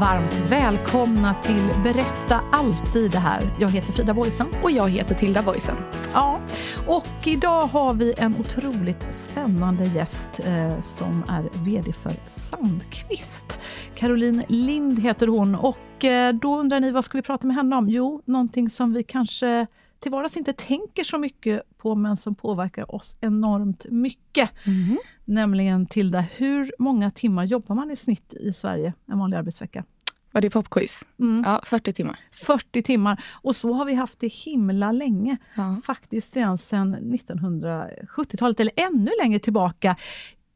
Varmt välkomna till Berätta alltid det här. Jag heter Frida Boysen. Och jag heter Tilda Boysen. Ja, och idag har vi en otroligt spännande gäst eh, som är VD för Sandqvist. Caroline Lind heter hon och eh, då undrar ni vad ska vi prata med henne om? Jo, någonting som vi kanske till vardags inte tänker så mycket på, men som påverkar oss enormt mycket. Mm. Nämligen Tilda, hur många timmar jobbar man i snitt i Sverige en vanlig arbetsvecka? Var det popquiz? Mm. Ja, 40 timmar. 40 timmar. Och så har vi haft det himla länge. Ja. Faktiskt redan sedan 1970-talet, eller ännu längre tillbaka.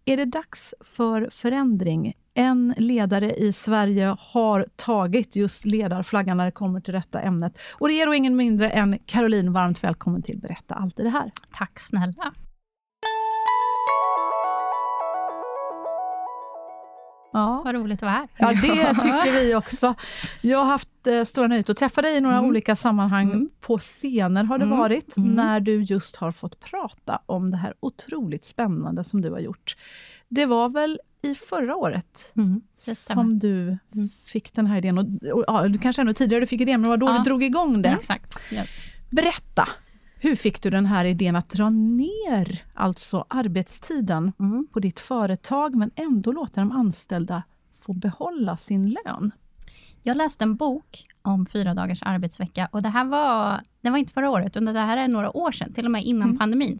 Är det dags för förändring? En ledare i Sverige har tagit just ledarflaggan när det kommer till detta ämnet. Och det är då ingen mindre än Caroline. Varmt välkommen till Berätta alltid det här. Tack snälla. Ja. Vad roligt att vara här. Ja, det tycker vi också. Jag har haft eh, stora nöjet att träffa dig i några Mm. olika sammanhang. Mm. På scener har det Mm. varit, Mm. när du just har fått prata om det här otroligt spännande som du har gjort. Det var väl i förra året Mm, som du fick den här idén. Och, och, ja, du kanske ännu tidigare du fick idén, men det var då Ja. du drog igång det. Exakt. Yes. Berätta! Hur fick du den här idén att dra ner alltså arbetstiden Mm. på ditt företag, men ändå låta de anställda få behålla sin lön? Jag läste en bok om fyra dagars arbetsvecka och det här var, det var inte förra året, utan det här är några år sedan, till och med innan Mm. pandemin.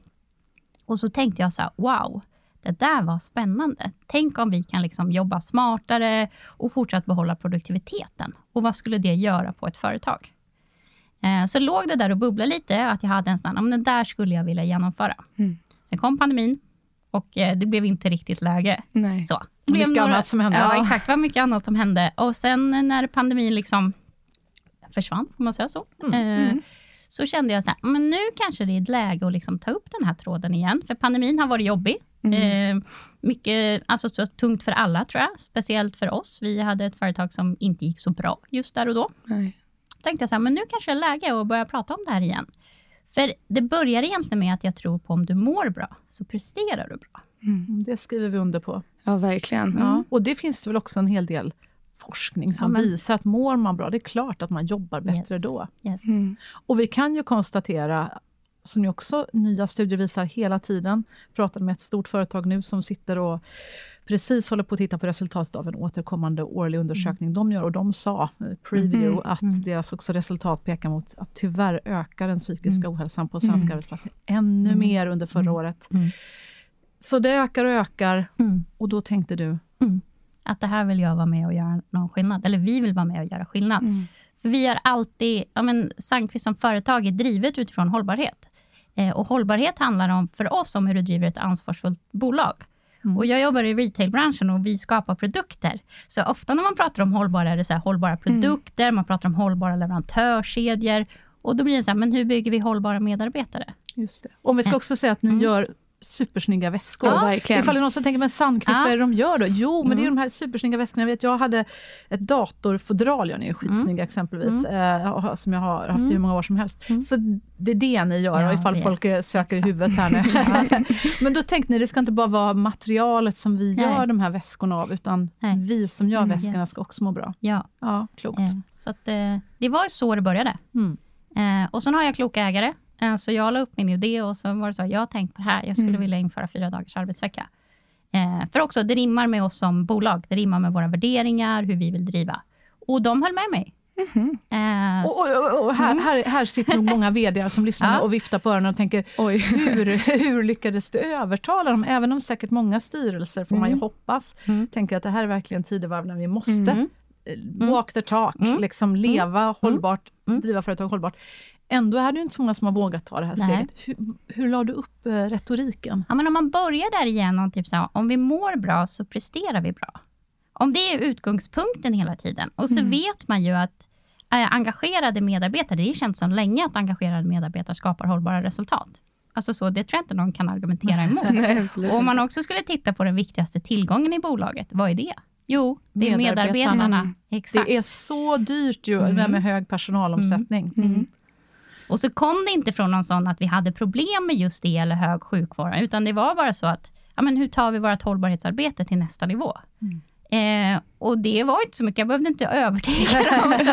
Och så tänkte jag så här, wow, det där var spännande. Tänk om vi kan liksom jobba smartare och fortsatt behålla produktiviteten. Och vad skulle det göra på ett företag? Eh, så låg det där och bubblade lite, att jag hade en sån här, men det där skulle jag vilja genomföra. Mm. Sen kom pandemin och eh, det blev inte riktigt läge. Nej. Så. Det blev Mycket annat som hände. Ja, exakt. Det var mycket annat som hände. Och sen när pandemin liksom försvann, får man säga så, eh, så kände jag så här, men nu kanske det är ett läge att liksom ta upp den här tråden igen. För pandemin har varit jobbig. Mm. Eh, mycket, alltså så tungt för alla tror jag, speciellt för oss. Vi hade ett företag som inte gick så bra just där och då. Nej. Tänkte jag så här, men nu kanske det är läge att börja prata om det här igen. För det börjar egentligen med att jag tror på om du mår bra, så presterar du bra. Mm, Det skriver vi under på. Ja, verkligen. Ja. Och det finns väl också en hel del forskning som Ja, men- visar att mår man bra, det är klart att man jobbar bättre Yes. då. Yes. Mm. Och vi kan ju konstatera, som ju också nya studier visar hela tiden, pratade med ett stort företag nu som sitter och precis håller på att titta på resultatet av en återkommande årlig undersökning de gör och de sa, eh, preview, Mhm. att Mm. deras också resultat pekar mot att tyvärr ökar den psykiska Mm. ohälsan på svenska Mm. arbetsplatser ännu Mm. mer under förra Mm. året. Mm. Så det ökar och ökar Mm. och då tänkte du, Att det här vill jag vara med och göra någon skillnad. Eller vi vill vara med och göra skillnad. Mm. För vi har alltid, ja men Sandqvist som företag är drivet utifrån hållbarhet. Eh, och hållbarhet handlar om, för oss om hur du driver ett ansvarsfullt bolag. Mm. Och jag jobbar i retailbranschen och vi skapar produkter. Så ofta när man pratar om hållbara, är det så här, hållbara produkter, man pratar om hållbara leverantörskedjor. Och då blir det så här, men hur bygger vi hållbara medarbetare? Just det. Om vi ska Eh. också säga att ni Mm. gör supersnygga väskor. Ja, verkligen. Ifall det är någon som tänker, men Sandqvist, Ja. vad är det de gör då? Jo, men det är Mm. de här supersnygga väskorna. Jag, vet, jag hade ett datorfodral, jag är skitsnygga exempelvis, eh, som jag har haft i hur många år som helst. Mm. Så det är det ni gör, Ja, ifall folk eh, söker i huvudet här nu. men då tänkte ni, det ska inte bara vara materialet som vi Nej. gör de här väskorna av, utan Nej. vi som gör Mm, väskorna yes. ska också må bra. Ja, Ja, klokt. eh, så att, eh, det var så det började. Mm. Och sen har jag kloka ägare Så jag la upp min idé och så var det så, jag har tänkt på det här, jag skulle Mm. vilja införa fyra dagars arbetsvecka. Eh, för också, det rimmar med oss som bolag, det rimmar med våra värderingar, hur vi vill driva. Och de höll med mig. Mhm. Eh, Och, och, och, här, här, här sitter nog många vd som lyssnar Ja. och viftar på öronen och tänker, Oj. hur, hur lyckades du övertala dem? Även om säkert många styrelser, får man ju Mm. hoppas, Mm. tänker att det här är verkligen tidevarv när vi måste Mm. eh, walk the talk, Mm. liksom leva hållbart, Mm. driva företag hållbart. Ändå är det inte så många som har vågat ta det här Nej. steget. Hur, hur la du upp eh, retoriken? Ja, men om man börjar där igenom, typ så här, om vi mår bra så presterar vi bra. Om det är utgångspunkten hela tiden. Och så Mm. vet man ju att äh, engagerade medarbetare, det är känt sedan länge att engagerade medarbetare skapar hållbara resultat. Alltså så, det tror jag inte någon kan argumentera emot. Nej, Och om man också skulle titta på den viktigaste tillgången i bolaget, vad är det? Jo, det är Medarbetarna. medarbetarna. Exakt. Det är så dyrt ju, Mm. det med hög personalomsättning. Mm. Och så kom det inte från någon sån att vi hade problem med just det eller hög sjukvård, utan det var bara så att, ja men hur tar vi vårt hållbarhetsarbete till nästa nivå? Mm. Eh, och det var inte så mycket, jag behövde inte övertyga dem. Så,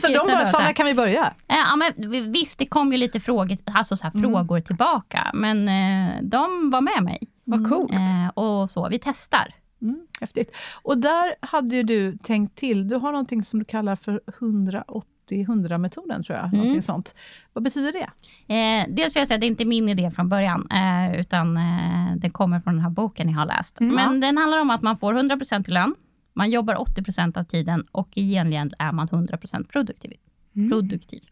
Så de utan bara, så så här, när kan vi börja? eh, ja, men visst, det kom ju lite frågor, alltså så Mm. frågor tillbaka, men eh, de var med mig. Vad coolt. Eh, och så, vi testar. Mm, häftigt. Och där hade ju du tänkt till, du har någonting som du kallar för 180-100-metoden, tror jag. Mm. Sånt. Vad betyder det? Eh, dels vill jag säga att det är inte min idé från början, eh, utan eh, den kommer från den här boken jag har läst. Mm. Men den handlar om att man får 100% i lön, man jobbar 80% av tiden och i gengäld är man 100% produktiv. Mm. produktiv.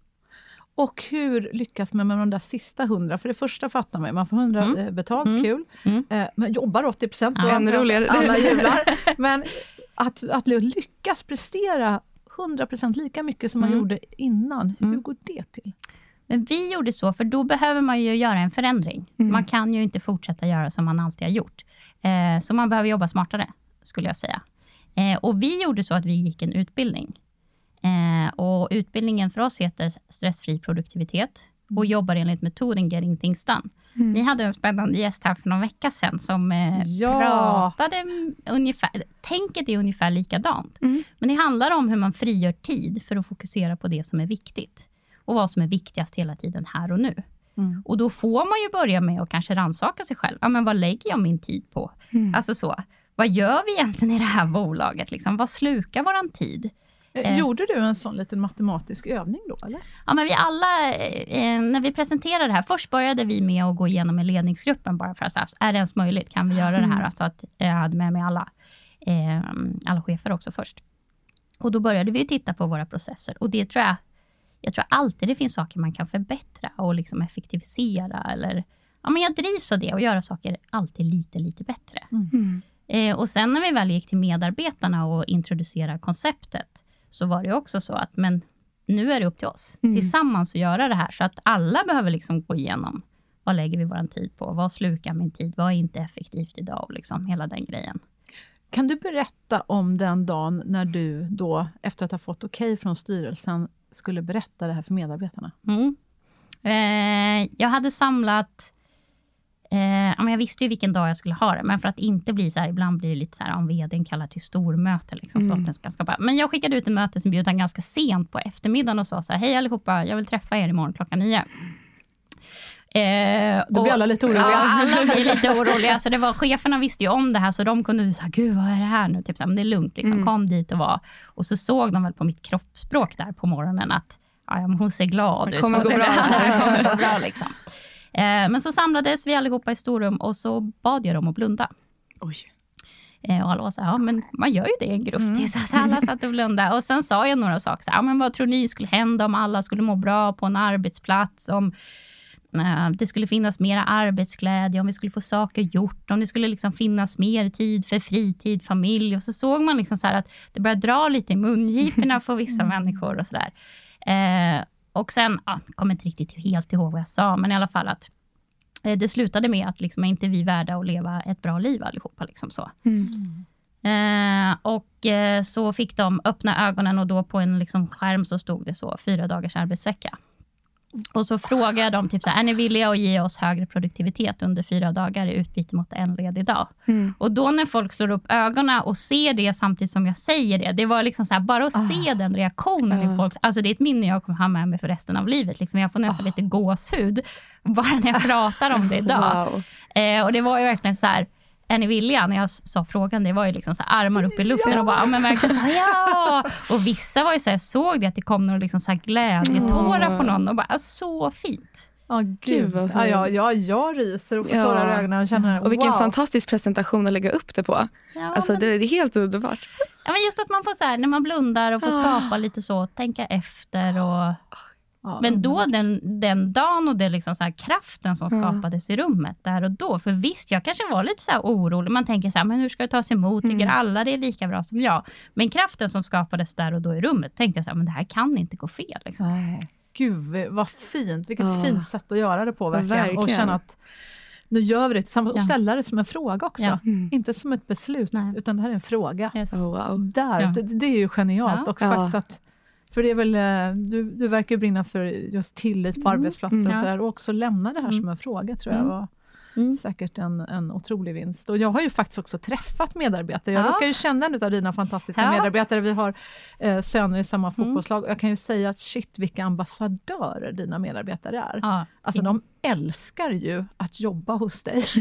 Och hur lyckas man med de där sista 100? För det första fattar man ju, man får 100 Mm. eh, betalt, Mm. kul. Mm. Eh, men jobbar 80 procent Ja, ännu roligare. alla jublar. Men att, att lyckas prestera 100% lika mycket som man Mm. gjorde innan, hur Mm. går det till? Men vi gjorde så, för då behöver man ju göra en förändring. Mm. Man kan ju inte fortsätta göra som man alltid har gjort. Eh, så man behöver jobba smartare, skulle jag säga. Eh, och vi gjorde så att vi gick en utbildning. Eh, och utbildningen för oss heter stressfri produktivitet och jobbar enligt metoden Getting Things Done. Mm. Ni hade en spännande gäst här för någon vecka sedan som eh, Ja. pratade ungefär, tänket är ungefär likadant. Mm. Men det handlar om hur man frigör tid för att fokusera på det som är viktigt. Och vad som är viktigast hela tiden här och nu. Mm. Och då får man ju börja med att kanske rannsaka sig själv. Ja, men vad lägger jag min tid på? Mm. Alltså så, vad gör vi egentligen i det här bolaget? Liksom? Vad slukar våran tid? Eh, Eh. Gjorde du en sån liten matematisk övning då? Eller? Ja, men vi alla, eh, när vi presenterade det här, först började vi med att gå igenom med ledningsgruppen, bara för att säga, är det ens möjligt? Kan vi göra det här? Alltså att jag hade med mig alla, eh, alla chefer också först. Och då började vi titta på våra processer och det tror jag, jag tror alltid det finns saker man kan förbättra och liksom effektivisera eller, ja men jag drivs av det och göra saker alltid lite, lite bättre. Mm. Eh, och sen när vi väl gick till medarbetarna och introducerade konceptet, så var det också så att, men nu är det upp till oss Mm. tillsammans att göra det här, så att alla behöver liksom gå igenom, vad lägger vi vår tid på? Vad slukar min tid? Vad är inte effektivt idag? Liksom, hela den grejen. Kan du berätta om den dagen när du då, efter att ha fått okej från styrelsen, skulle berätta det här för medarbetarna? Mm. Eh, jag hade samlat, eh, men jag visste ju vilken dag jag skulle ha det, men för att inte bli så här, ibland blir det lite så här, om vdn kallar till stormöte, liksom, så Mm. att den ska skapa. Men jag skickade ut en mötesinbjudan ganska sent på eftermiddagen och sa så här, hej allihopa, jag vill träffa er imorgon klockan nio. Eh, Då blir alla lite oroliga. Ja, alla blir lite oroliga. Så det var, cheferna visste ju om det här, så de kunde säga, gud vad är det här nu? Typ så här, men det är lugnt, liksom. Mm. kom dit och var. Och så såg de väl på mitt kroppsspråk där på morgonen att ja, hon ser glad Det ut. kommer Hon gå bra. det kommer gå bra liksom. Eh, men så samlades vi allihopa i storrum och så bad jag dem att blunda. Oj. Eh, och alla var så här, ja men man gör ju det i en grupp. Mm. Så så alla satt och blundade. Och sen sa jag några saker, så här, ja, men vad tror ni skulle hända om alla skulle må bra på en arbetsplats? Om eh, det skulle finnas mera arbetsglädje, om vi skulle få saker gjort, om det skulle liksom finnas mer tid för fritid, familj. Och så såg man liksom så att det började dra lite i mungiporna för vissa människor och sådär. Eh, och sen, ja, jag kommer inte riktigt helt ihåg vad jag sa, men i alla fall att eh, det slutade med att liksom, är inte vi värda att leva ett bra liv allihopa? Liksom så. Mm. Eh, och eh, så fick de öppna ögonen och då på en liksom skärm så stod det så, fyra dagars arbetsvecka. Och så frågar jag dem, typ så här, är ni villiga att ge oss högre produktivitet under fyra dagar i utbyte mot en ledig dag? Mm. Och då när folk slår upp ögonen och ser det samtidigt som jag säger det, det var liksom så här, bara att se den reaktionen i Ah. folk. Alltså det är ett minne jag kommer ha med mig för resten av livet. Liksom jag får nästan lite gåshud, bara när jag pratar om det idag. Wow. Eh, och det var ju verkligen så här, är ni villiga? När jag sa frågan, det var ju liksom så här, armar upp i luften och bara, ja, men verkligen så här, ja! Och vissa var ju så här, jag såg det att det kom några liksom så här glädjetårar på någon och bara, "Ah, så fint. Ja, gud. Gud, vad ja, ja, fint. ja, jag ryser och får Ja. tårar i ögonen och känner Och vilken wow. fantastisk presentation att lägga upp det på. Ja, Alltså men, det, det är helt underbart. ja, men just att man får så här, när man blundar och får Ah. skapa lite så, tänka efter och Ja, Men då den, den dagen och den liksom så här kraften som Mm. skapades i rummet där och då. För visst, jag kanske var lite så här orolig. Man tänker så här, men hur ska det tas emot? Tycker Mm. alla det är lika bra som jag? Men kraften som skapades där och då i rummet, tänkte jag så här, men det här kan inte gå fel. Liksom. Nej. Gud, vad fint. Vilket Ja. fint sätt att göra det på verkligen. Och Verkligen. känna att nu gör vi det tillsammans. Och Ja. ställa det som en fråga också. Ja. Mm. Inte som ett beslut, Nej. utan det här är en fråga. Yes. Oh, wow. Där, Ja. det, det är ju genialt Ja. också Ja. faktiskt. Att, för det är väl, eh, du, du verkar brinna för just tillit på Mm. arbetsplatser Mm. och sådär. Och också lämna det här Mm. som en fråga tror jag Mm. var Mm. säkert en, en otrolig vinst. Och jag har ju faktiskt också träffat medarbetare. Jag Ja. råkar ju känna en av dina fantastiska Ja. medarbetare. Vi har eh, söner i samma Mm. fotbollslag. Och jag kan ju säga att shit vilka ambassadörer dina medarbetare är. Ja. Alltså de älskar ju att jobba hos dig.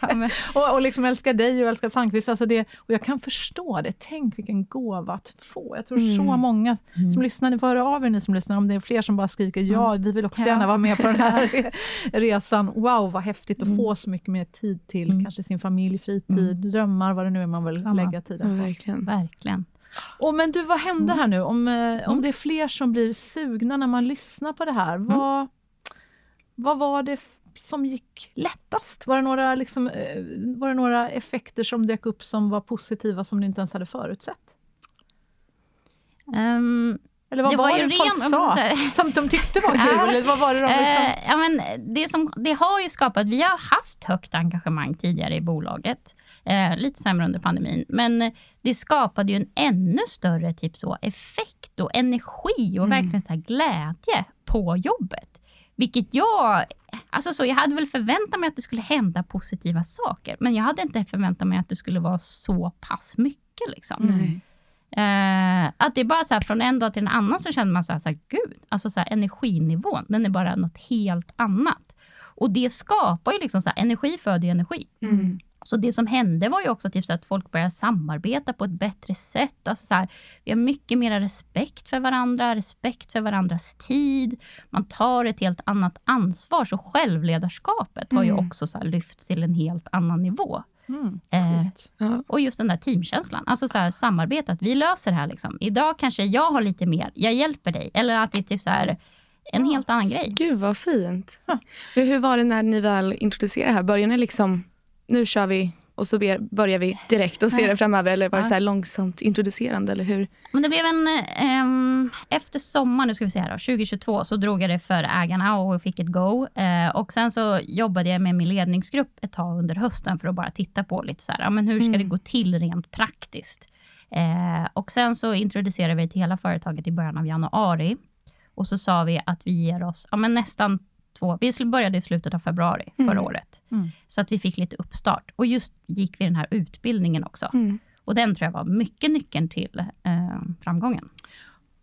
Ja, och, och liksom älskar dig och älskar Sandqvist. Alltså det, och jag kan förstå det. Tänk vilken gåva att få. Jag tror så Mm. många som lyssnar, ni får höra av er ni som lyssnar, om det är fler som bara skriker ja, vi vill också Ja. gärna vara med på den här resan. Wow, vad häftigt att Mm. få så mycket mer tid till Mm. kanske sin familj, fritid, drömmar, vad det nu är man vill Ja. lägga tiden på. verkligen. Verkligen. Och men du, vad hände Mm. här nu? Om, eh, om det är fler som blir sugna när man lyssnar på det här, Mm. vad, vad var det som gick lättast? Var det, några, liksom, eh, var det några effekter som dök upp som var positiva som du inte ens hade förutsett? Ehm, Eller vad Det var, var det folk ren- sa som de tyckte var kul? Ja. Eller vad var det de liksom... Eh, ja, men det, som, det har ju skapat, vi har haft högt engagemang tidigare i bolaget. Eh, lite sämre under pandemin. Men det skapade ju en ännu större typ så, effekt och energi och Mm. verkligen så glädje på jobbet. Vilket jag... Alltså så, jag hade väl förväntat mig att det skulle hända positiva saker. Men jag hade inte förväntat mig att det skulle vara så pass mycket. Liksom. Nej. Eh, att det är bara så här, från en dag till en annan så känner man så här, så här gud, alltså så här, energinivån, den är bara något helt annat. Och det skapar ju liksom så här, energi föder ju energi. Mm. Så det som hände var ju också typ så att folk började samarbeta på ett bättre sätt. Alltså så här, vi har mycket mer respekt för varandra, respekt för varandras tid. Man tar ett helt annat ansvar. Så självledarskapet har ju Mm. också så lyfts till en helt annan nivå. Mm, Eh. Ja. och just den där teamkänslan, alltså så här, samarbetet. Vi löser det här. Liksom. Idag kanske jag har lite mer, jag hjälper dig. Eller att det är typ så här, en helt annan grej. Gud vad fint. Hur, hur var det när ni väl introducerade det här? Började ni liksom, nu kör vi och så börjar vi direkt och ser det framöver? Eller var det så här långsamt introducerande? Eller hur? Men det blev en... ehm, efter sommaren, nu ska vi se här då, 2022, så drog jag det för ägarna och fick ett go. Eh, och sen så jobbade jag med min ledningsgrupp ett tag under hösten för att bara titta på lite så här, ja, men hur ska Mm. det gå till rent praktiskt? Eh, och sen så introducerade vi det till hela företaget i början av januari. Och så sa vi att vi ger oss ja, men nästan två, vi skulle började i slutet av februari förra Mm. året. Mm. Så att vi fick lite uppstart. Och just gick vi den här utbildningen också. Mm. Och den tror jag var mycket nyckeln till eh, framgången.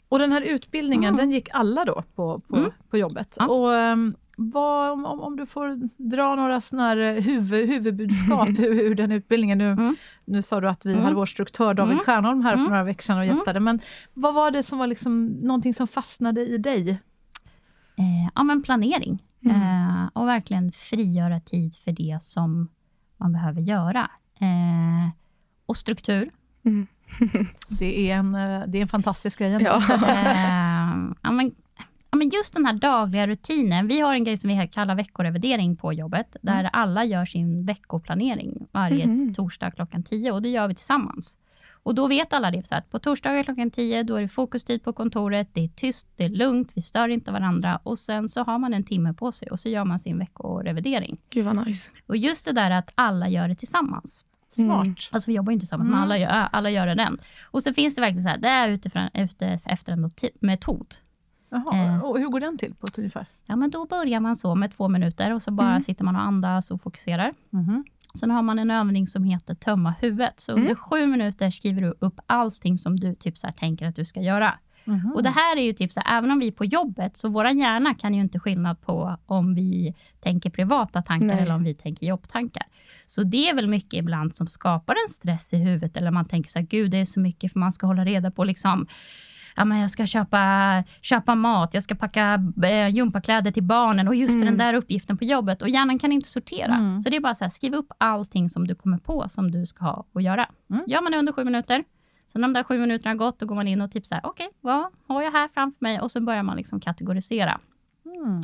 Och den här utbildningen, Mm. den gick alla då på, på, Mm. på jobbet. Ja. Och, ehm, vad, om, om du får dra några såna här eh, huvud, huvudbudskap ur, ur den utbildningen. Nu, Mm. nu sa du att vi Mm. hade vår struktör David Mm. Stjernholm här för Mm. några veckor sedan och Mm. gästade. Men vad var det som var liksom någonting som fastnade i dig? Eh, ja, men planering. Mm. Eh, och verkligen frigöra tid för det som man behöver göra. Eh, och struktur. Mm. Det är en, eh, det är en fantastisk grej. Ja. Eh, ja, men, ja, men just den här dagliga rutinen. Vi har en grej som vi kallar veckorevidering på jobbet, där Mm. alla gör sin veckoplanering varje Mhm. torsdag klockan 10 och det gör vi tillsammans. Och då vet alla det, så att på torsdagar klockan 10 då är det fokustid på kontoret, det är tyst, det är lugnt, vi stör inte varandra och sen så har man en timme på sig och så gör man sin veckorevidering. Gud vad nice. Och just det där att alla gör det tillsammans. Smart. Mm. Alltså vi jobbar ju inte tillsammans, Mm. men alla gör, alla gör det den. Och så finns det verkligen så här, det är utifrån, ute efter en metod. Jaha, Eh. och hur går den till på ett ungefär? Ja, men då börjar man så med två minuter och så bara Mm. sitter man och andas och fokuserar. Mhm. Sen har man en övning som heter tömma huvudet. Så Mm. under sju minuter skriver du upp allting som du typ så tänker att du ska göra. Mhm. Och det här är ju typ så här, även om vi är på jobbet, så vår hjärna kan ju inte skillnad på om vi tänker privata tankar Nej. eller om vi tänker jobbtankar. Så det är väl mycket ibland som skapar en stress i huvudet, eller man tänker så här, gud det är så mycket för man ska hålla reda på liksom Ja, men jag ska köpa, köpa mat, jag ska packa eh, gympakläder till barnen och just Mm. den där uppgiften på jobbet. Och hjärnan kan inte sortera. Mm. Så det är bara så här, skriv upp allting som du kommer på som du ska ha att göra. Mm. Gör man det under sju minuter. Sen när de där sju minuterna har gått, då går man in och typ så här, okej, vad har jag här framför mig? Och så börjar man liksom kategorisera. Mm.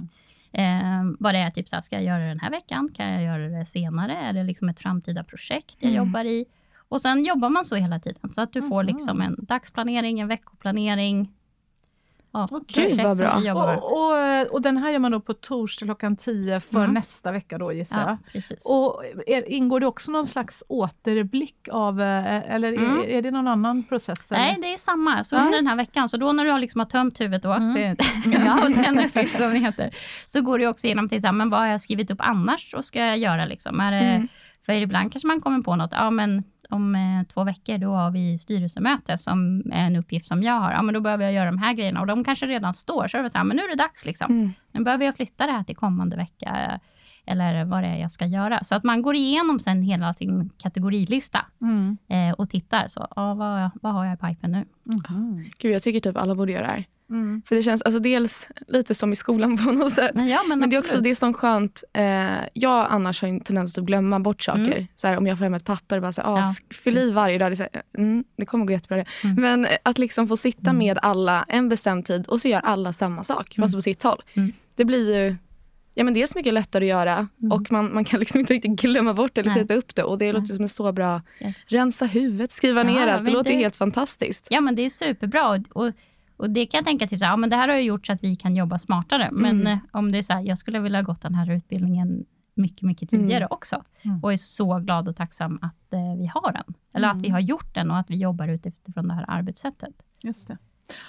Eh, vad det är, typ så här, ska jag göra det den här veckan? Kan jag göra det senare? Är det liksom ett framtida projekt jag Mm. jobbar i? Och sen jobbar man så hela tiden, så att du får Mhm. liksom en dagsplanering, en veckoplanering. Ja, Gud, vad bra. Och, och, och den här gör man då på torsdag klockan 10 för Mm. nästa vecka då gissar jag. Ja, precis. Och är, ingår det också någon slags återblick av, eh, eller Mm. är, är det någon annan process? eller? Nej, det är samma. Så Ja. under den här veckan, så då när du har liksom har tömt huvudet då, Mm. det, ja, den som det heter, så går det också igenom till, så här, men vad har jag skrivit upp annars och ska jag göra? Liksom? Är det, Mm. För ibland kanske man kommer på något, ja men om eh, två veckor då har vi styrelsemöte som är en uppgift som jag har. Ja men då behöver jag göra de här grejerna och de kanske redan står. Så är det så här, men nu är det dags liksom. Mm. Nu behöver jag flytta det här till kommande vecka. Eh, Eller vad det är jag ska göra. Så att man går igenom sen hela sin kategorilista Mm. eh, och tittar. Så, ja, vad, vad har jag i pipen nu? Mhm. Gud, jag tycker typ alla borde göra det här. Mm. För det känns alltså dels lite som i skolan på något sätt. Men, ja, men, Men det är också det är så skönt. Eh, jag annars har en tendens att glömma bort saker. Mm. Så här, om jag får hem ett papper, bara så här, ah, Ja. fyll i varje dag. Det, här, mm, det kommer gå jättebra. Det. Mm. Men eh, att liksom få sitta Mm. med alla en bestämd tid och så gör alla samma sak, fast på sitt håll. Mm. Det blir ju Ja, men dels mycket lättare att göra och man, man kan liksom inte riktigt glömma bort eller skjuta upp det. Och det låter som en så bra... Yes. Rensa huvudet, skriva Ja, ner allt. Det låter det- helt fantastiskt. Ja, men det är superbra. Och, och, och det kan jag tänka, typ så här, ja, men det här har ju gjort så att vi kan jobba smartare. Men Mm. eh, om det är så här, jag skulle vilja ha gått den här utbildningen mycket, mycket tidigare Mm. också. Mm. Och är så glad och tacksam att eh, vi har den. Eller att vi har gjort den och att vi jobbar utifrån det här arbetssättet. Just det.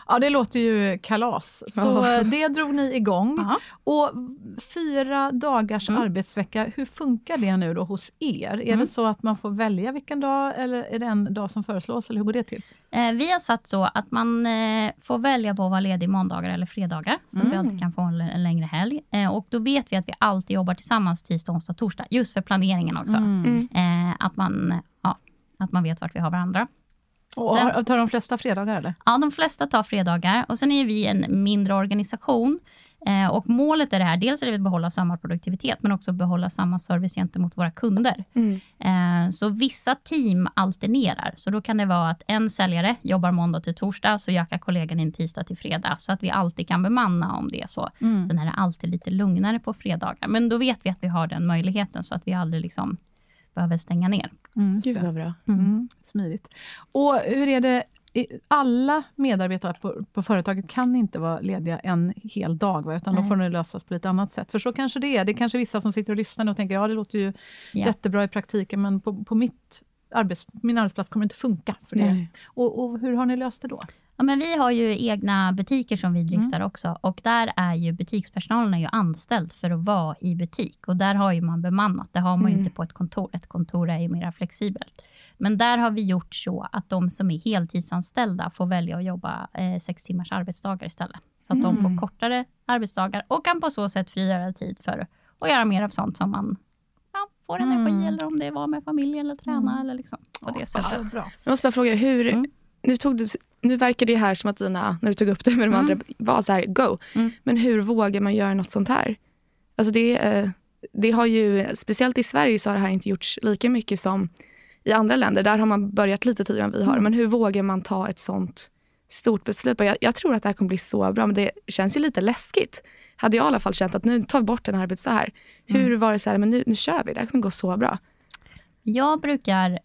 Ja, det låter ju kalas. Så eh, det drog ni igång. Ja. Och fyra dagars Mm. arbetsvecka, hur funkar det nu då hos er? Är Mm. det så att man får välja vilken dag, eller är det en dag som föreslås, eller hur går det till? Eh, vi har satt så att man eh, får välja på att vara ledig måndagar eller fredagar. Så att vi Mm. alltid kan få en, en längre helg. Eh, och då vet vi att vi alltid jobbar tillsammans tisdag, onsdag, torsdag. Just för planeringen också. Mm. Eh, att, man, ja, att man vet vart vi har varandra. Och tar de flesta fredagar eller? Ja, de flesta tar fredagar och sen är vi en mindre organisation. Eh, och målet är det här, dels är det att behålla samma produktivitet, men också behålla samma service gentemot våra kunder. Mm. Eh, så vissa team alternerar. Så då kan det vara att en säljare jobbar måndag till torsdag, så jackar kollegan in tisdag till fredag, så att vi alltid kan bemanna om det är så. Mm. Sen är det alltid lite lugnare på fredagar, men då vet vi att vi har den möjligheten, så att vi aldrig liksom behöver stänga ner. Mm, Gud vad bra. Mm, smidigt. Och hur är det, alla medarbetare på, på företaget kan inte vara lediga en hel dag, va? utan då Nej. får det lösas på lite annat sätt. För så kanske det är. Det är kanske vissa som sitter och lyssnar och tänker, ja det låter ju Ja. jättebra i praktiken, men på, på mitt arbets, min arbetsplats kommer det inte funka för det. Och, och hur har ni löst det då? Ja, men vi har ju egna butiker som vi driftar också och där är ju butikspersonalen är ju anställd för att vara i butik och där har ju man bemannat. Det har man ju Mm. inte på ett kontor. Ett kontor är ju mer flexibelt. Men där har vi gjort så att de som är heltidsanställda får välja att jobba eh, sex timmars arbetsdagar istället. Så att de Mm. får kortare arbetsdagar och kan på så sätt frigöra tid för att göra mer av sånt som man ja, får energi Mm. eller om det var med familj eller träna Mm. eller liksom på det Ja, sättet. bra. Jag måste bara fråga, hur, Mm. Nu, tog du, nu verkar det här som att dina, när du tog upp det med de Mm. andra, var så här go. Mm. Men hur vågar man göra något sånt här? Alltså det, eh, det har ju, speciellt i Sverige så har det här inte gjorts lika mycket som i andra länder. Där har man börjat lite tidigare än vi har. Mm. Men hur vågar man ta ett sånt stort beslut? Jag, jag tror att det här kommer bli så bra, men det känns ju lite läskigt. Hade jag i alla fall känt att nu tar vi bort en arbetsdag här. Hur Mm. var det så här, men nu, nu kör vi, det här kommer gå så bra. Jag brukar,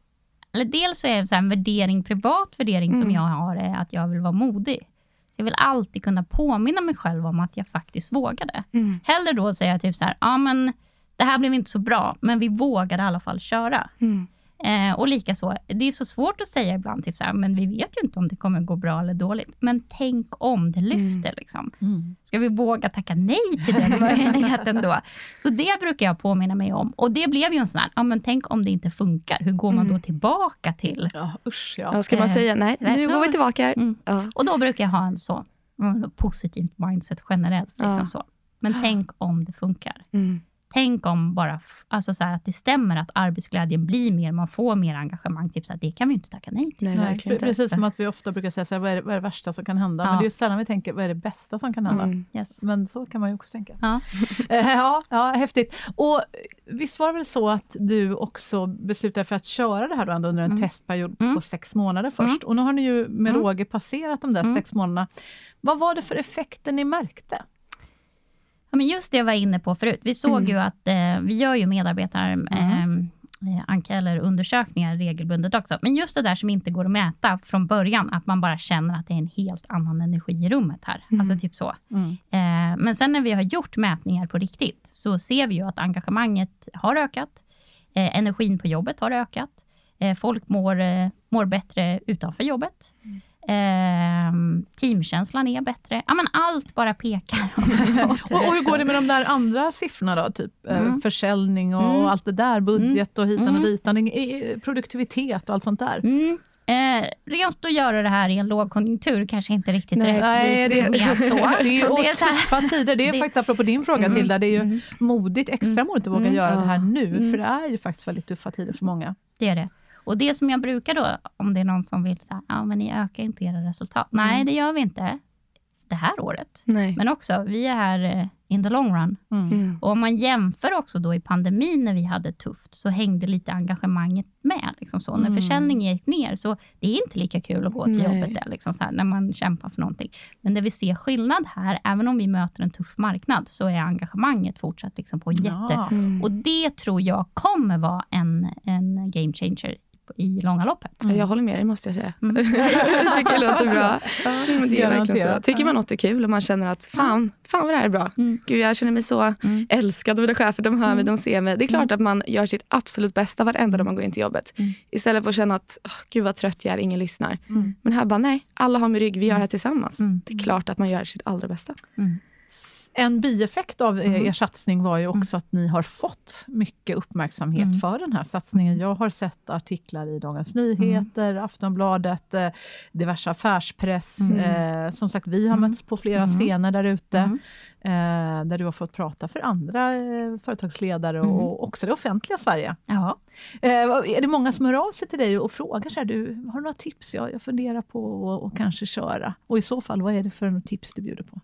eller dels så är det så en värdering, privat värdering som Mm. jag har, är att jag vill vara modig. Så jag vill alltid kunna påminna mig själv om att jag faktiskt vågade. Mm. Hellre då säga typ så här, ja men det här blev inte så bra, men vi vågade i alla fall köra. Mm. Eh, och likaså, det är så svårt att säga ibland, typ så här, men vi vet ju inte om det kommer gå bra eller dåligt. Men tänk om det lyfter. Mm. Liksom. Mm. Ska vi våga tacka nej till den möjligheten då? Så det brukar jag påminna mig om. Och det blev ju en sån här, ja men tänk om det inte funkar, hur går man då Mm. tillbaka till? Ja, usch ja. Ja, ska man Eh, säga nej, nu går vi tillbaka här. Mm. Ja. Och då brukar jag ha en så mm, positivt mindset generellt. Liksom Ja. så. Men tänk om det funkar. Mm. Tänk om bara alltså så här, att det stämmer att arbetsglädjen blir mer, man får mer engagemang. Typ så här, det kan vi inte tacka nej till. Nej, Nej, inte. precis som att vi ofta brukar säga, så här, vad, är det, vad är det värsta som kan hända? Men Ja. det är ju sällan vi tänker, vad är det bästa som kan hända? Mm. Yes. Men så kan man ju också tänka. Ja. Eh, ja, ja, häftigt. Och visst var det väl så att du också beslutade för att köra det här då ändå under en Mm. testperiod Mm. på sex månader först. Och nu har ni ju med Mm. råge passerat de där Mm. sex månaderna. Vad var det för effekter ni märkte? Men just det jag var inne på förut. Vi såg Mm. ju att eh, vi gör ju medarbetare eh, eh, ankeller undersökningar regelbundet också. Men just det där som inte går att mäta från början, att man bara känner att det är en helt annan energi i rummet här. Mm. Alltså typ så. Eh, men sen när vi har gjort mätningar på riktigt, så ser vi ju att engagemanget har ökat. Eh, energin på jobbet har ökat. Eh, folk mår, eh, mår bättre utanför jobbet. Eh, teamkänslan är bättre. Ja, men allt bara pekar Och, och hur går det med de där andra siffrorna då? Typ eh, Mm. försäljning och Mm. allt det där, budget och hitan och Mm. ditan, eh, produktivitet och allt sånt där. Mm. Eh, rent att göra det här i en lågkonjunktur kanske inte riktigt Nej, rättvist det, så. det är, och Det är så här- tuffa tider. Det är det- faktiskt apropå din fråga Mm. till där, det är ju Mm. modigt, extra Mm. modigt att våga Mm. göra det här nu, Mm. för det är ju faktiskt väldigt tuffa tider för många. Det är det. Och det som jag brukar då, om det är någon som vill säga, ja men ni ökar inte era resultat. Nej, Mm. det gör vi inte det här året. Nej. Men också, vi är här eh, in the long run. Mm. Mm. Och om man jämför också då i pandemin när vi hade tufft, så hängde lite engagemanget med. Liksom så. När Mm. försäljningen gick ner, så det är inte lika kul att gå till Nej. jobbet där, liksom så här, när man kämpar för någonting. Men där vi ser skillnad här, även om vi möter en tuff marknad, så är engagemanget fortsatt liksom på jätte... Ja. Mm. Och det tror jag kommer vara en, en game changer i långa loppet. Ja, Jag håller med dig måste jag säga. Mm. jag tycker det låter bra. Men det är verkligen så. Tycker man något är kul och man känner att fan, fan vad det här är bra. Mm. Gud, jag känner mig så Mm. älskad av mina chefer. De hör mig, de ser mig. Det är klart att man gör sitt absolut bästa varenda dag man går in till jobbet. Mm. Istället för att känna att, åh, gud vad trött jag är, ingen lyssnar. Mm. Men här bara, nej, alla har min rygg, vi gör det här tillsammans. Mm. Det är klart att man gör sitt allra bästa. Mm. En bieffekt av eh, Mm. er satsning var ju också att ni har fått mycket uppmärksamhet Mm. för den här satsningen. Jag har sett artiklar i Dagens Nyheter, Aftonbladet, eh, diverse affärspress. Mm. Eh, som sagt, vi har Mm. mötts på flera Mm. scener där ute. Mm. Eh, där du har fått prata för andra eh, företagsledare Mm. och också det offentliga Sverige. Ja. Eh, är det många som hör av sig till dig och frågar så här, du, har du några tips? Jag, jag funderar på att kanske köra. Och i så fall, vad är det för tips du bjuder på?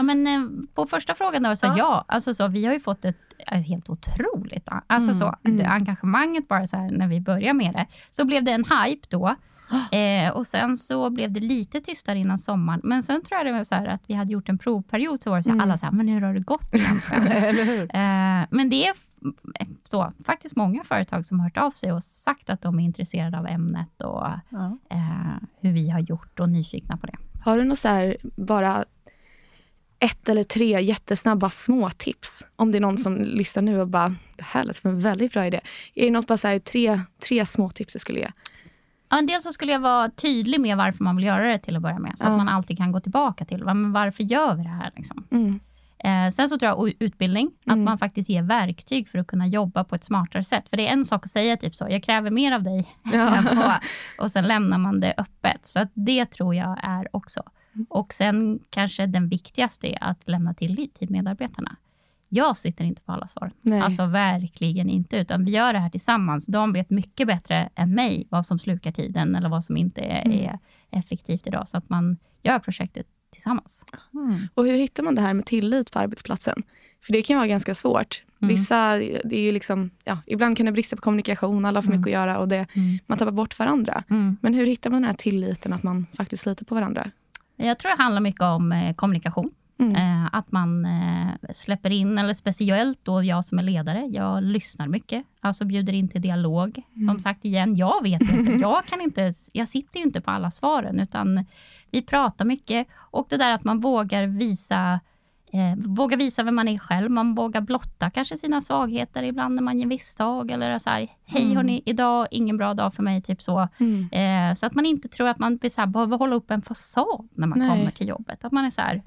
Ja, men, eh, på första frågan då, så Ja. ja. Alltså, så, vi har ju fått ett, ett helt otroligt alltså, Mm, så, mm. Det, engagemanget bara så här, när vi började med det. Så blev det en hype då. Eh, och sen så blev det lite tystare innan sommaren. Men sen tror jag det var så här att vi hade gjort en provperiod, så var det så här, Mm. alla så här, men hur har det gått egentligen? Eh, men det är f- så, faktiskt många företag som har hört av sig och sagt att de är intresserade av ämnet och Ja. eh, hur vi har gjort och nyfikna på det. Har du något så här, bara ett eller tre jättesnabba små tips? Om det är någon som lyssnar nu och bara, det här lät som en väldigt bra idé. Är det något bara så här, tre, tre små tips du skulle ge? Ja, dels så skulle jag vara tydlig med varför man vill göra det till att börja med. Så Ja. att man alltid kan gå tillbaka till, men varför gör vi det här? Liksom? Mm. Eh, sen så tror jag utbildning, att Mm. man faktiskt ger verktyg för att kunna jobba på ett smartare sätt. För det är en sak att säga typ så, jag kräver mer av dig. Ja. och, och sen lämnar man det öppet. Så att det tror jag är också. Och sen kanske den viktigaste är att lämna tillit till medarbetarna. Jag sitter inte på alla svar. Nej. Alltså verkligen inte, utan vi gör det här tillsammans. De vet mycket bättre än mig vad som slukar tiden eller vad som inte är, Mm. är effektivt idag. Så att man gör projektet tillsammans. Mm. Och hur hittar man det här med tillit på arbetsplatsen? För det kan vara ganska svårt. Mm. Vissa, det är ju liksom, ja, ibland kan det brista på kommunikation, alla har för Mm. mycket att göra och det, man tappar bort varandra. Mm. Men hur hittar man den här tilliten att man faktiskt litar på varandra? Jag tror det handlar mycket om eh, kommunikation. Mm. Eh, att man eh, släpper in, eller speciellt då jag som är ledare, jag lyssnar mycket. Alltså bjuder in till dialog. Mm. Som sagt igen, jag vet inte. Jag, kan inte. jag sitter ju inte på alla svaren, utan vi pratar mycket. Och det där att man vågar visa eh, våga visa vem man är själv. Man vågar blotta kanske sina svagheter ibland när man gör misstag. Eller så här, hej Mm. hörni, idag ingen bra dag för mig. Typ så. Mm. Eh, så att man inte tror att man här, behöver hålla upp en fasad när man Nej. kommer till jobbet. Att man är så här,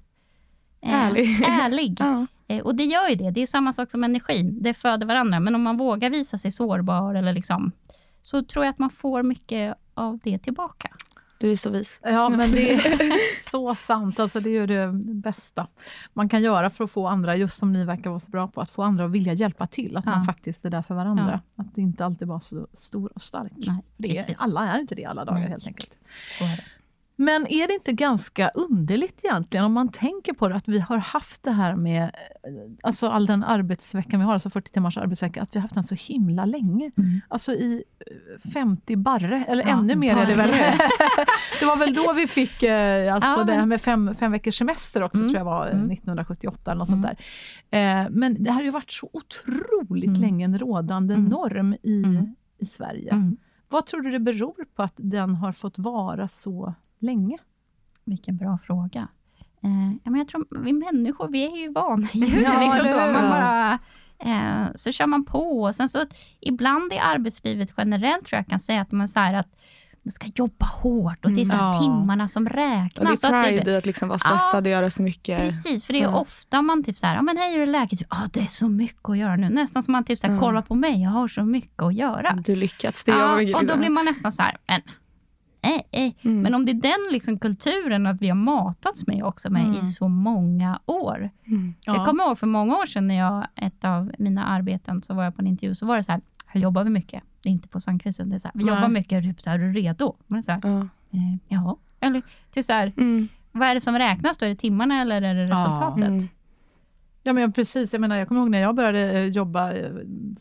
eh, Ärlig. ärlig. Ja. Eh, och det gör ju det. Det är samma sak som energin. Det föder varandra. Men om man vågar visa sig sårbar eller liksom, så tror jag att man får mycket av det tillbaka. Du är så vis. Ja, men det är så sant. Alltså, det är det bästa man kan göra för att få andra, just som ni verkar vara så bra på, att få andra att vilja hjälpa till. Att Ja. man faktiskt är där för varandra. Att det inte alltid vara så stor och stark. Nej, det alla är inte det alla dagar Nej. helt enkelt. Så är det. Men är det inte ganska underligt egentligen, om man tänker på det, att vi har haft det här med, eh, alltså all den arbetsveckan vi har, alltså 40 timmars arbetsvecka, att vi har haft den så himla länge. Mm. Alltså i eh, 50 barre, eller Ja, ännu mer är det väl. barre. det var väl då vi fick eh, alltså Ja, det här med fem, fem veckors semester också, Mm, tror jag var eh, mm. 1978 eller något sånt där. Eh, men det här har ju varit så otroligt Mm. länge en rådande Mm. norm i, Mm. i Sverige. Mm. Vad tror du det beror på att den har fått vara så länge? Vilken bra fråga. Eh, ja, men jag tror vi människor, vi är ju vana djur. Ja, liksom så. Man bara, eh, så kör man på. Och sen så, ibland i arbetslivet generellt tror jag kan säga att man, så här, att man ska jobba hårt och det är så Mm. Ja. timmarna som Och räknas. det är Så att pride i att liksom vara stressad och göra så mycket. Precis, för det är Ja. ofta man typ så här, ja men hej hur är läget? Ja ah, det är så mycket att göra nu. Nästan som man typ så här, Ja. kollar på mig, jag har så mycket att göra. Du lyckats. Det är jag. Ja, och då blir man nästan så här, men, nej, nej. Mm. men om det är den liksom kulturen att vi har matats med också med Mm. i så många år. Mm. Jag kommer ihåg för många år sedan när jag, ett av mina arbeten, så var jag på en intervju, så var det så här, här jobbar vi mycket. Det är inte på Sankt Christian, det är så här, vi jobbar mycket, typ så här, är du redo? Man är så här, Ja. eh, ja. Eller till så här, Mm. vad är det som räknas då? Är det timmarna eller är det Ja. resultatet? Ja, men precis. Jag, menar, jag kommer ihåg när jag började eh, jobba, eh,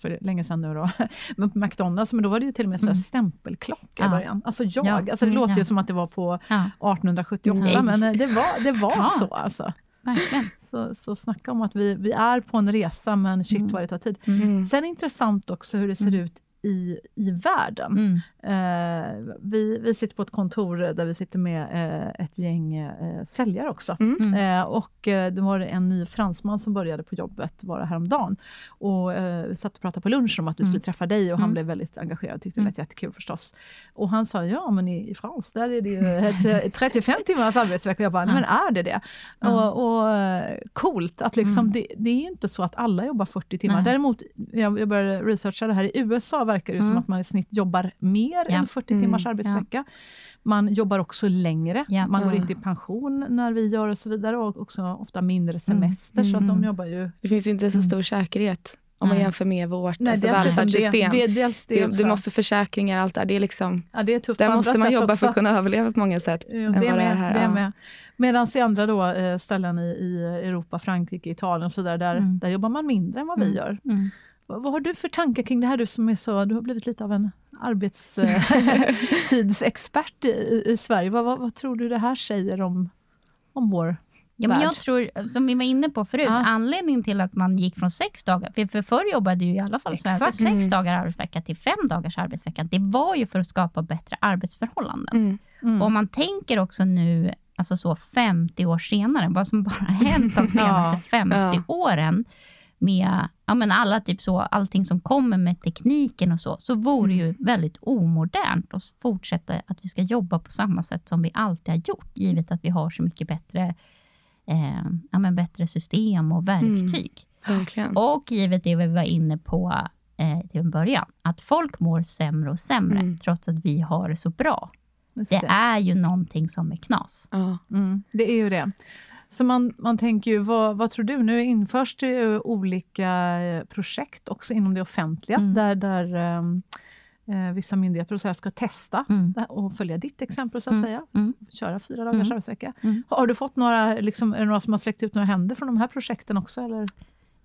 för länge sedan nu då, men på McDonalds, men då var det ju till och med så här Mm. stämpelklocka i Ja. början. Alltså jag, Ja. alltså det Mm, låter ju som att det var på Ja, 1878, Nej. men eh, det var, det var så alltså. verkligen. Så, så snacka om att vi, vi är på en resa, men shit Mm. vad det tar tid. Mm. Sen intressant också hur det ser Mm. ut i, i världen. Mm. Eh, vi, vi sitter på ett kontor där vi sitter med eh, ett gäng eh, säljare också. Mm. Mm. Eh, och eh, det var en ny fransman som började på jobbet bara häromdagen. Och eh, satt och pratade på lunchen om att vi skulle Mm. träffa dig och han Mm. blev väldigt engagerad och tyckte det Mm. lät jättekul förstås. Och han sa, ja men i, i Frans där är det ju ett, eh, 35 timmars arbetsvecka. Och jag bara, men är det det? Och, och eh, coolt att liksom, det, det är ju inte så att alla jobbar 40 timmar. Nej. Däremot, jag, jag började researcha det här, i USA verkar det som att man i snitt jobbar mer Ja. än 40 Mm. timmars arbetsvecka. Man jobbar också längre, Ja. man går Ja. inte i pension när vi gör och så vidare och också ofta mindre semester så att de Mm. jobbar ju... Det finns inte så Mm. stor säkerhet om man jämför med vårt Nej, alltså, dessutom välfärdssystem. Det, det, dels det, du måste försäkringar, allt där. Det är liksom, ja, det är tufft där måste man jobba också. för att kunna överleva på många sätt. Jo, det är med. här, det är ja. med. Medan i andra då, eh, ställen i, i Europa, Frankrike, Italien och så där, där, Mm. där jobbar man mindre än vad vi Mm. gör. Mm. Vad, vad har du för tankar kring det här, du som är så, du har blivit lite av en arbetstidsexpert i, i Sverige. Vad, vad, vad tror du det här säger om, om vår Ja, men jag tror, som vi var inne på förut, Ja. anledningen till att man gick från sex dagar, för, för förr jobbade ju i alla fall så här, för Exakt. sex Mm. dagar arbetsvecka till fem dagars arbetsvecka, det var ju för att skapa bättre arbetsförhållanden. Mm. Mm. Och man tänker också nu, alltså så 50 år senare, vad som bara hänt de senaste Ja, 50 ja. åren, med ja, men alla typ så, allting som kommer med tekniken och så, så vore det ju väldigt omodernt att fortsätta att vi ska jobba på samma sätt som vi alltid har gjort, givet att vi har så mycket bättre, eh, ja, men bättre system och verktyg. Verkligen. Och givet det vi var inne på eh, till en början, att folk mår sämre och sämre, Mm. trots att vi har det så bra. Det det. är ju någonting som är knas. Ja. Mm, det är ju det. Så man, man tänker ju, vad, vad tror du? Nu införs det ju olika eh, projekt också inom det offentliga, Mm. där, där ehm, eh, vissa myndigheter och så här ska testa Mm. och följa ditt exempel, så att Mm. säga. Mm. Köra fyra dagars Mm. arbetsvecka. Mm. Har du fått några, liksom, är det några som har sträckt ut några händer från de här projekten också? Eller?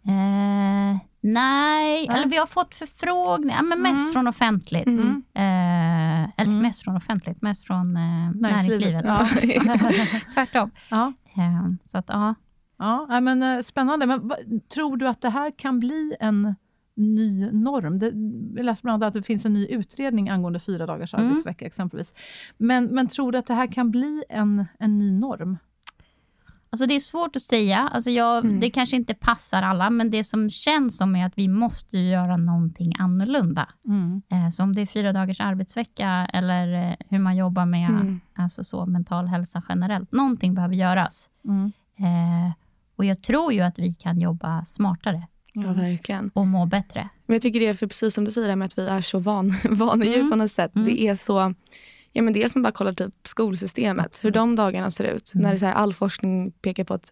Eh, nej, eller vi har fått förfrågningar, men mest Mm. från offentligt. Mm. Eh, eller Mm. mest från offentligt, mest från eh, näringslivet. Ja. Tvärtom. ja. Eh, så att, ja. Ja, men, eh, spännande. Men tror du att det här kan bli en ny norm? Det, jag läste bland annat att det finns en ny utredning angående fyra dagars Mm. arbetsvecka exempelvis. Men, men tror du att det här kan bli en, en ny norm? Alltså det är svårt att säga. Alltså jag, Mm. Det kanske inte passar alla, men det som känns som är att vi måste ju göra någonting annorlunda. Mm. Eh, så om det är fyra dagars arbetsvecka eller eh, hur man jobbar med Mm. alltså så, mental hälsa generellt. Någonting behöver göras. Mm. Eh, och jag tror ju att vi kan jobba smartare Ja, verkligen. och må bättre. Men jag tycker det är för precis som du säger, med att vi är så van, vanedjur Mm. på något sätt. Mm. Det är så, ja men dels man bara kollar typ skolsystemet, hur de dagarna ser ut. Mm. När det så här, all forskning pekar på att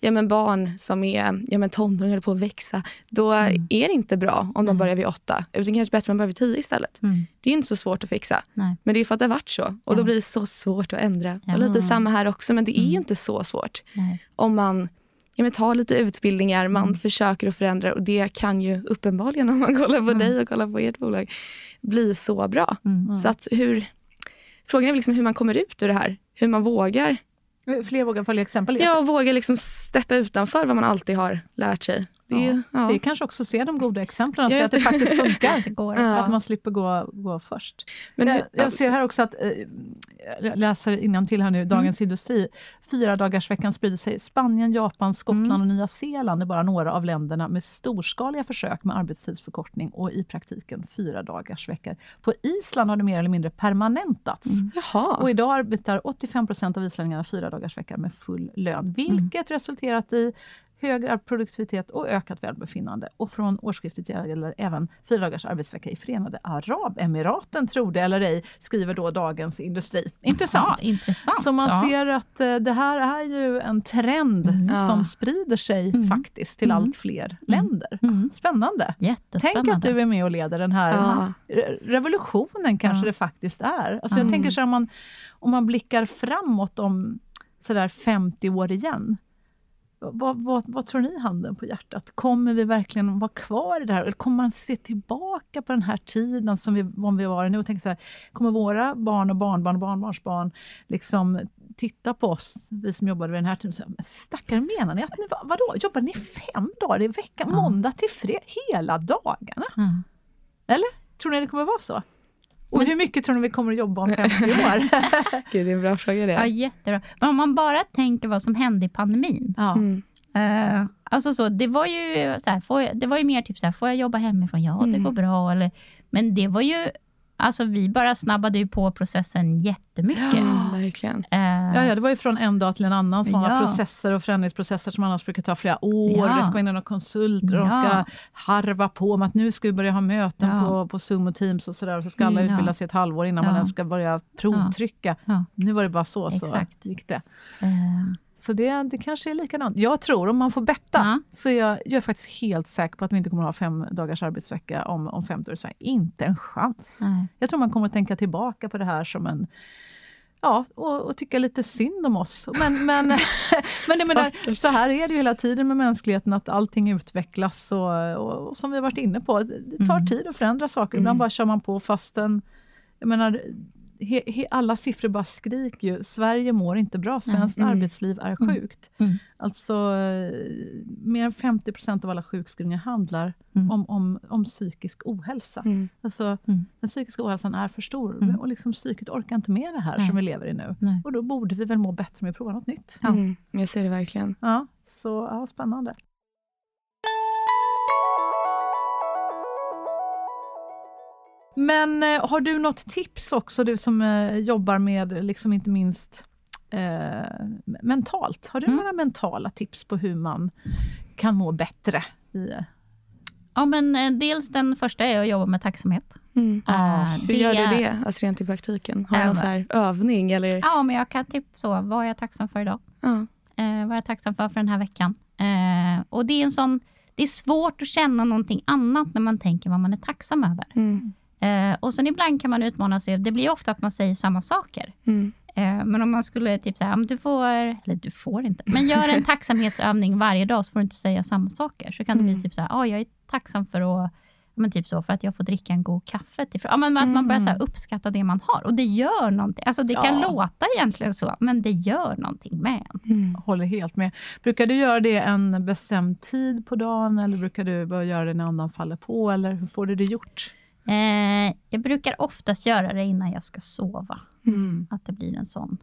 ja men barn som är ja men tonåringar på att växa, då Mm. är det inte bra om de Mm. börjar vid åtta. Utan kanske bättre om man börjar vid tio istället. Mm. Det är ju inte så svårt att fixa. Nej. Men det är för att det har varit så. Och Ja. då blir det så svårt att ändra. Ja. Och lite samma här också, men det är ju Mm. inte så svårt. Nej. Om man ja, men tar lite utbildningar, man Mm. försöker att förändra och det kan ju uppenbarligen om man kollar på Mm. dig och kollar på ert bolag bli så bra. Mm. Så att hur, frågan är liksom hur man kommer ut ur det här. Hur man vågar. Fler vågar följa exempel. Ja, och vågar liksom steppa utanför vad man alltid har lärt sig. Det ju- ja. Det är kanske också se de goda exemplen Ja, just att det faktiskt funkar. Det går. Ja. Att man slipper gå, gå först. Men jag, jag ser här också att, eh, jag läser till här nu, Dagens Industri. Fyra dagars veckan sprider sig. Spanien, Japan, Skottland Mm. och Nya Zeeland är bara några av länderna med storskaliga försök med arbetstidsförkortning och i praktiken fyra dagars veckor. På Island har det mer eller mindre permanentats. Mm. Och idag arbetar 85 procent av islänningarna fyra dagars vecka med full lön, vilket resulterat i högre produktivitet och ökat välbefinnande. Och från årsskiftet gäller även fyra dagars arbetsvecka i Förenade Arabemiraten, tro det eller ej, skriver då Dagens Industri. Intressant. Ja, intressant. Så man ja. ser att eh, det här är ju en trend Mm. Som sprider sig Mm. faktiskt till Mm. allt fler länder. Mm. Spännande. Tänk att du är med och leder den här Ja. re- revolutionen kanske Ja. det faktiskt är. Alltså jag Mm. tänker så här, om man, om man blickar framåt om sådär 50 år igen. Vad, vad, vad tror ni, handen på hjärtat? Kommer vi verkligen vara kvar i det här? Eller kommer man se tillbaka på den här tiden som vi, om vi var nu och tänka så här, kommer våra barn och barnbarn och barnbarnsbarn liksom titta på oss, vi som jobbade vid den här tiden, och säga, men stackare menar ni att ni, vad- vadå, jobbar ni fem dagar i veckan, måndag till fredag, hela dagarna? Mm. Tror ni det kommer vara så? Och hur mycket tror ni vi kommer att jobba om 50 år? Gud, det är en bra fråga det. Ja, jättebra. Men om man bara tänker vad som hände i pandemin. ja. Mm. Eh, alltså så, det var ju så här, får jag, det var ju mer typ så här, får jag jobba hemifrån? Ja, det Mm. går bra. Eller, men det var ju, alltså vi bara snabbade ju på processen jättemycket. Mm, verkligen. Eh, Ja, ja, det var ju från en dag till en annan, sådana Ja. processer och förändringsprocesser som annars brukar ta flera år. Ja. Det ska in några konsulter, de ska Ja. harva på om att nu ska vi börja ha möten Ja. på, på Zoom och Teams och sådär. Och så ska alla ja. utbilda sig ett halvår innan Ja. man ens ska börja provtrycka. Ja. Nu var det bara så, så Exakt. gick det. eh, Så det, det kanske är likadant. Jag tror, om man får betta, Ja. så jag, jag är faktiskt helt säker på att vi inte kommer att ha fem dagars arbetsvecka om, om 50 år i Sverige. Inte en chans. nej. Jag tror man kommer att tänka tillbaka på det här som en Ja, och, och tycka lite synd om oss. Men, men, men jag menar, så här är det ju hela tiden med mänskligheten, att allting utvecklas och, och, och som vi har varit inne på, det tar Mm. tid att förändra saker. Ibland Mm. bara kör man på fastän, jag menar, he, he, alla siffror bara skriker ju. Sverige mår inte bra, svenskt Mm. arbetsliv är Mm. sjukt. Mm. Alltså, eh, mer än 50 procent av alla sjukskrivningar handlar Mm. om, om, om psykisk ohälsa. Mm. Alltså, Mm. Den psykiska ohälsan är för stor Mm. och liksom psyket orkar inte med det här Nej. som vi lever i nu. Nej. Och då borde vi väl må bättre med att prova något nytt. Ja. Jag ser det verkligen. Ja, så ja, spännande. Men eh, har du något tips också, du som eh, jobbar med, liksom inte minst eh, mentalt. Har du Mm. några mentala tips på hur man kan må bättre? I, Ja, men eh, dels den första är att jobba med tacksamhet. Mm. Eh, Hur gör du det, alltså rent i praktiken? Har du någon så här övning? Eller? Ja, men jag kan typ så, vad är jag tacksam för idag? Ja. Eh, vad är jag tacksam för för den här veckan? Eh, och det är en sån, det är svårt att känna någonting annat när man tänker vad man är tacksam över. Mm. Eh, och sen ibland kan man utmana sig, det blir ofta att man säger samma saker. Mm. Eh, men om man skulle typ säga, du får, eller du får inte, men gör en tacksamhetsövning varje dag så får du inte säga samma saker. Så kan det bli Mm. typ så här, oh, jag är tacksam för att men typ så, för att jag får dricka en god kaffe. Till, ja, men att man börjar så här, uppskatta det man har. Och det gör någonting. Alltså det kan Ja. låta egentligen så, men det gör någonting med en. Mm. håller helt med. Brukar du göra det en bestämd tid på dagen eller brukar du bara göra det när andan faller på? Eller hur får du det gjort? Eh, jag brukar oftast göra det innan jag ska sova. Mm. Att det blir en sån.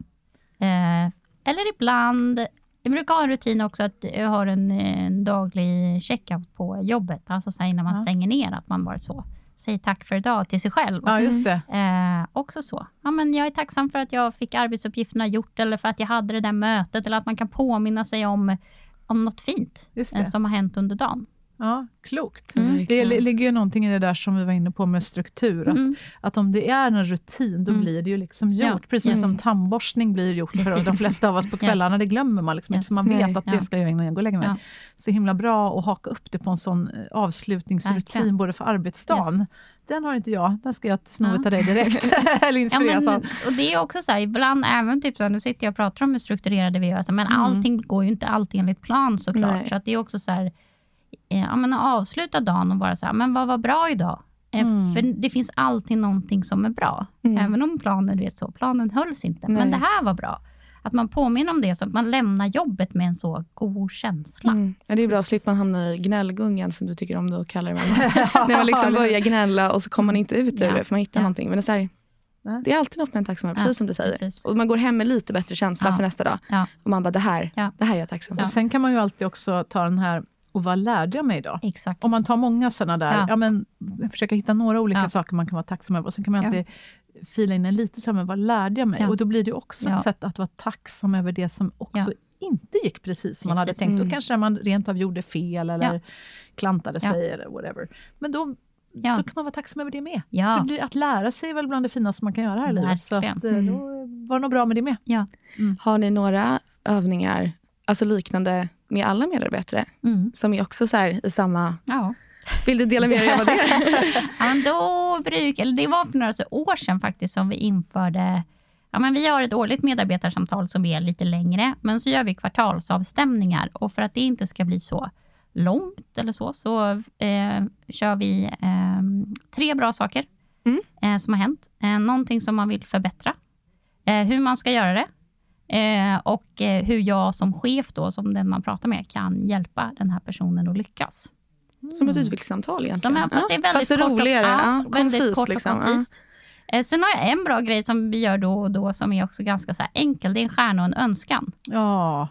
Eh, eller ibland Jag brukar ha en rutin också att jag har en, en daglig checkout på jobbet. Alltså så innan man Ja. stänger ner, att man bara så säger tack för idag till sig själv. Ja, just det. Eh, också så. Ja, men jag är tacksam för att jag fick arbetsuppgifterna gjort, eller för att jag hade det där mötet, eller att man kan påminna sig om, om något fint eh, som har hänt under dagen. Ja, klokt. Mm. Det ligger ju någonting i det där som vi var inne på med struktur. Att, Mm. att om det är en rutin, då Mm. blir det ju liksom gjort. Ja, Precis yes. som tandborstning blir gjort för de flesta av oss på kvällarna. Det glömmer man liksom Yes. för man vet Nej. att det Ja. ska jag göra innan jag går och lägger mig. Ja. Så himla bra att haka upp det på en sån eh, avslutningsrutin, Verkligen. både för arbetsdagen. Den har inte jag, den ska jag sno Ja. av dig direkt. Eller Ja, inspireras men, av. och det är också så här, ibland även typ så här, nu sitter jag och pratar om hur strukturerade vi är, men Mm. allting går ju inte alltid enligt plan såklart. Nej. Så att det är också så här, ja, men att avsluta dagen och bara så här, men vad var bra idag? Eh, Mm. För det finns alltid någonting som är bra. Mm. Även om planen, du vet så, planen hölls inte. Nej. Men det här var bra. Att man påminner om det, så att man lämnar jobbet med en så god känsla. Mm. Ja, det är bra slippa man hamna i gnällgungan som du tycker om att kalla det. När man liksom börjar gnälla och så kommer man inte ut ur Ja. det för man hittar Ja. någonting. Men det är, så här, det är alltid något med en tacksam över, Ja, precis som du säger. precis. Och man går hem med lite bättre känsla Ja. för nästa dag. Ja. Och man bara, det här, Ja. det här är jag tacksam för. Och sen kan man ju alltid också ta den här, och vad lärde jag mig idag? Exakt. Om man tar många sådana där, ja. Ja. men, försöka hitta några olika Ja. saker man kan vara tacksam över. Och sen kan man Ja. alltid fila in en lite så här, men vad lärde jag mig? Ja. Och då blir det också Ja. ett sätt att vara tacksam över det som också Ja. inte gick precis som man hade Precis. tänkt. Då Mm. kanske man rent av gjorde fel eller Ja. klantade Ja. sig eller whatever. Men då, Ja. då kan man vara tacksam över det med. Ja. För det, att lära sig är väl bland det finaste man kan göra här i livet. Så att, eh, då var det nog bra med det med. Ja. Har ni några övningar, alltså liknande med alla medarbetare, Mm. som är också så här i samma... Ja. Vill du dela med dig av det? Ja, då bruk, eller det var för några år sedan faktiskt som vi införde Ja, men vi har ett årligt medarbetarsamtal som är lite längre, men så gör vi kvartalsavstämningar. Och för att det inte ska bli så långt eller så, så eh, kör vi eh, tre bra saker Mm. eh, som har hänt. Eh, någonting som man vill förbättra, eh, hur man ska göra det eh, och eh, hur jag som chef, då, som den man pratar med, kan hjälpa den här personen att lyckas. Som ett utvecklingssamtal egentligen. Som fast det är väldigt och- roligare. ja, Ja, väldigt koncist. kort och liksom. Koncist. Eh, Sen har jag en bra grej som vi gör då och då som är också ganska så här enkel. Det är en stjärna och en önskan. Ja.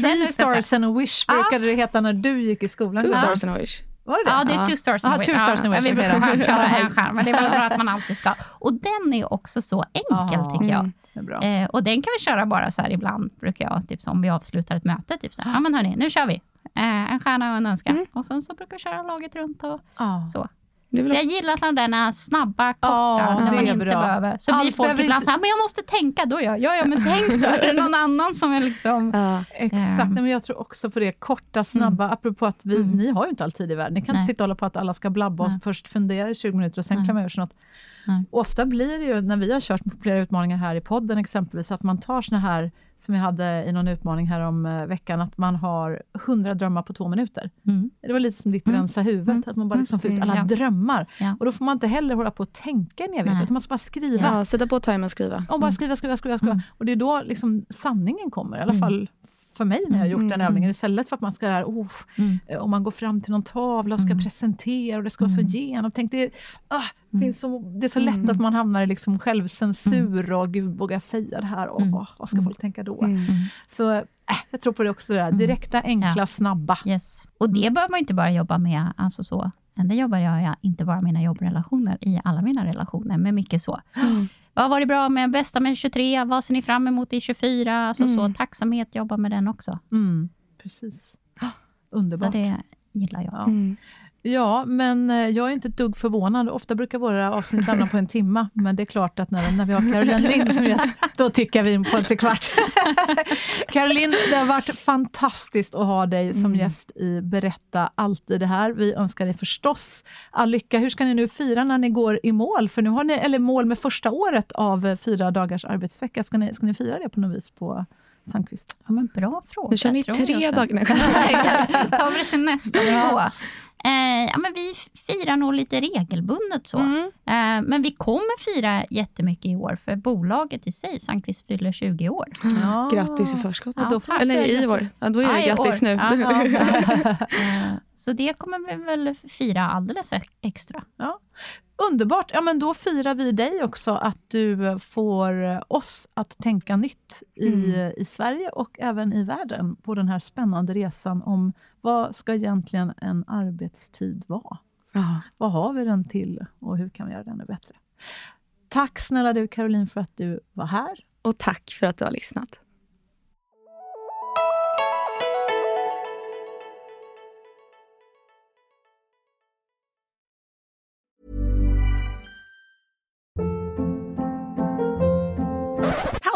Three stars and a wish brukade det heta när du gick i skolan. Two stars and a wish. Var det det? Ja, det är two stars Ja, and a two stars Ja, Vi brukar då. stjärnköra en stjärna, men det är väl bra att man alltid ska. Och den är också så enkel Ja. tycker jag. Eh, och den kan vi köra bara så här ibland, brukar jag, typ om vi avslutar ett möte. Typ så här, ja men hörni, nu kör vi. Eh, en stjärna och en önskan. Mm. Och sen så brukar vi köra laget runt och så. Så jag gillar sådana där snabba, korta, Ja, när det man inte bra. behöver. Så Allt blir folk ibland inte- så här, men jag måste tänka. Då gör jag, ja, men tänk då. Är det någon annan som är liksom... Ja. Exakt. Nej, men jag tror också på det korta, snabba, apropå att vi, Mm. ni har ju inte all tid i världen. Ni kan inte Nej. sitta och hålla på att alla ska blabba och Nej. först fundera i 20 minuter och sen kan man göra något. Och ofta blir det ju, när vi har kört flera utmaningar här i podden exempelvis, att man tar såna här, som vi hade i någon utmaning här om eh, veckan, att man har 100 drömmar på två minuter. Mm. Det var lite som ditt Mm. rensa huvudet, Mm. att man bara liksom får ut Mm. alla Ja. drömmar. Ja. Och då får man inte heller hålla på och tänka en evighet, utan man ska bara skriva. Ja, sätta på timern och skriva. Och bara skriva, skriva, skriva. skriva. Mm. Och det är då liksom sanningen kommer, i alla Mm. fall för mig när jag gjort den Mm. övningen. Istället för att man ska där, oh, Mm. eh, om man går fram till någon tavla och ska Mm. presentera och det ska vara så Mm. genomtänkt. Det är, ah, det, Mm. är så, det är så lätt Mm. att man hamnar i liksom självcensur och gud, vågar jag säga det här? Och, Mm. åh, vad ska Mm. folk tänka då? Mm. Mm. Så äh, jag tror på det också, det där. Mm. direkta, enkla, Ja. snabba. Yes. Och det behöver man inte bara jobba med, alltså så. Det jobbar jag ja, inte bara mina jobbrelationer, i alla mina relationer, men mycket så. Mm. Vad var det bra med bästa med 23? Vad ser ni fram emot i 24? Alltså Mm. så, tacksamhet, jobba med den också. Mm, precis. Ah, Så Underbart. det gillar jag. Ja. Mm. Ja, men eh, jag är inte ett dugg förvånad. Ofta brukar våra avsnitt hamna på en timma, men det är klart att när, när vi har Caroline Lind som gäst, då tickar vi in på en trekvart. Caroline, det har varit fantastiskt att ha dig som Mm. gäst i Berätta alltid det här. Vi önskar dig förstås all lycka. Hur ska ni nu fira när ni går i mål? För nu har ni, eller mål med första året av eh, fyra dagars arbetsvecka. Ska ni, ska ni fira det på något vis på Sandqvist? Ja, men bra fråga. Nu kör ni tre dagar. Exakt. tar vi det till nästa nivå. Eh, ja, men vi firar nog lite regelbundet så. Mm. Eh, men vi kommer fira jättemycket i år, för bolaget i sig, Sandqvist fyller 20 år. Ja. Grattis i förskott. Ja, då Eller i år. Ja, då är det Ja, grattis år. nu. Ja, ja. Eh, så det kommer vi väl fira alldeles e- extra. Underbart! Ja, men då firar vi dig också att du får oss att tänka nytt i, Mm. i Sverige och även i världen på den här spännande resan om vad ska egentligen en arbetstid vara? Ja. Vad har vi den till och hur kan vi göra den ännu bättre? Tack snälla du Caroline för att du var här. Och tack för att du har lyssnat.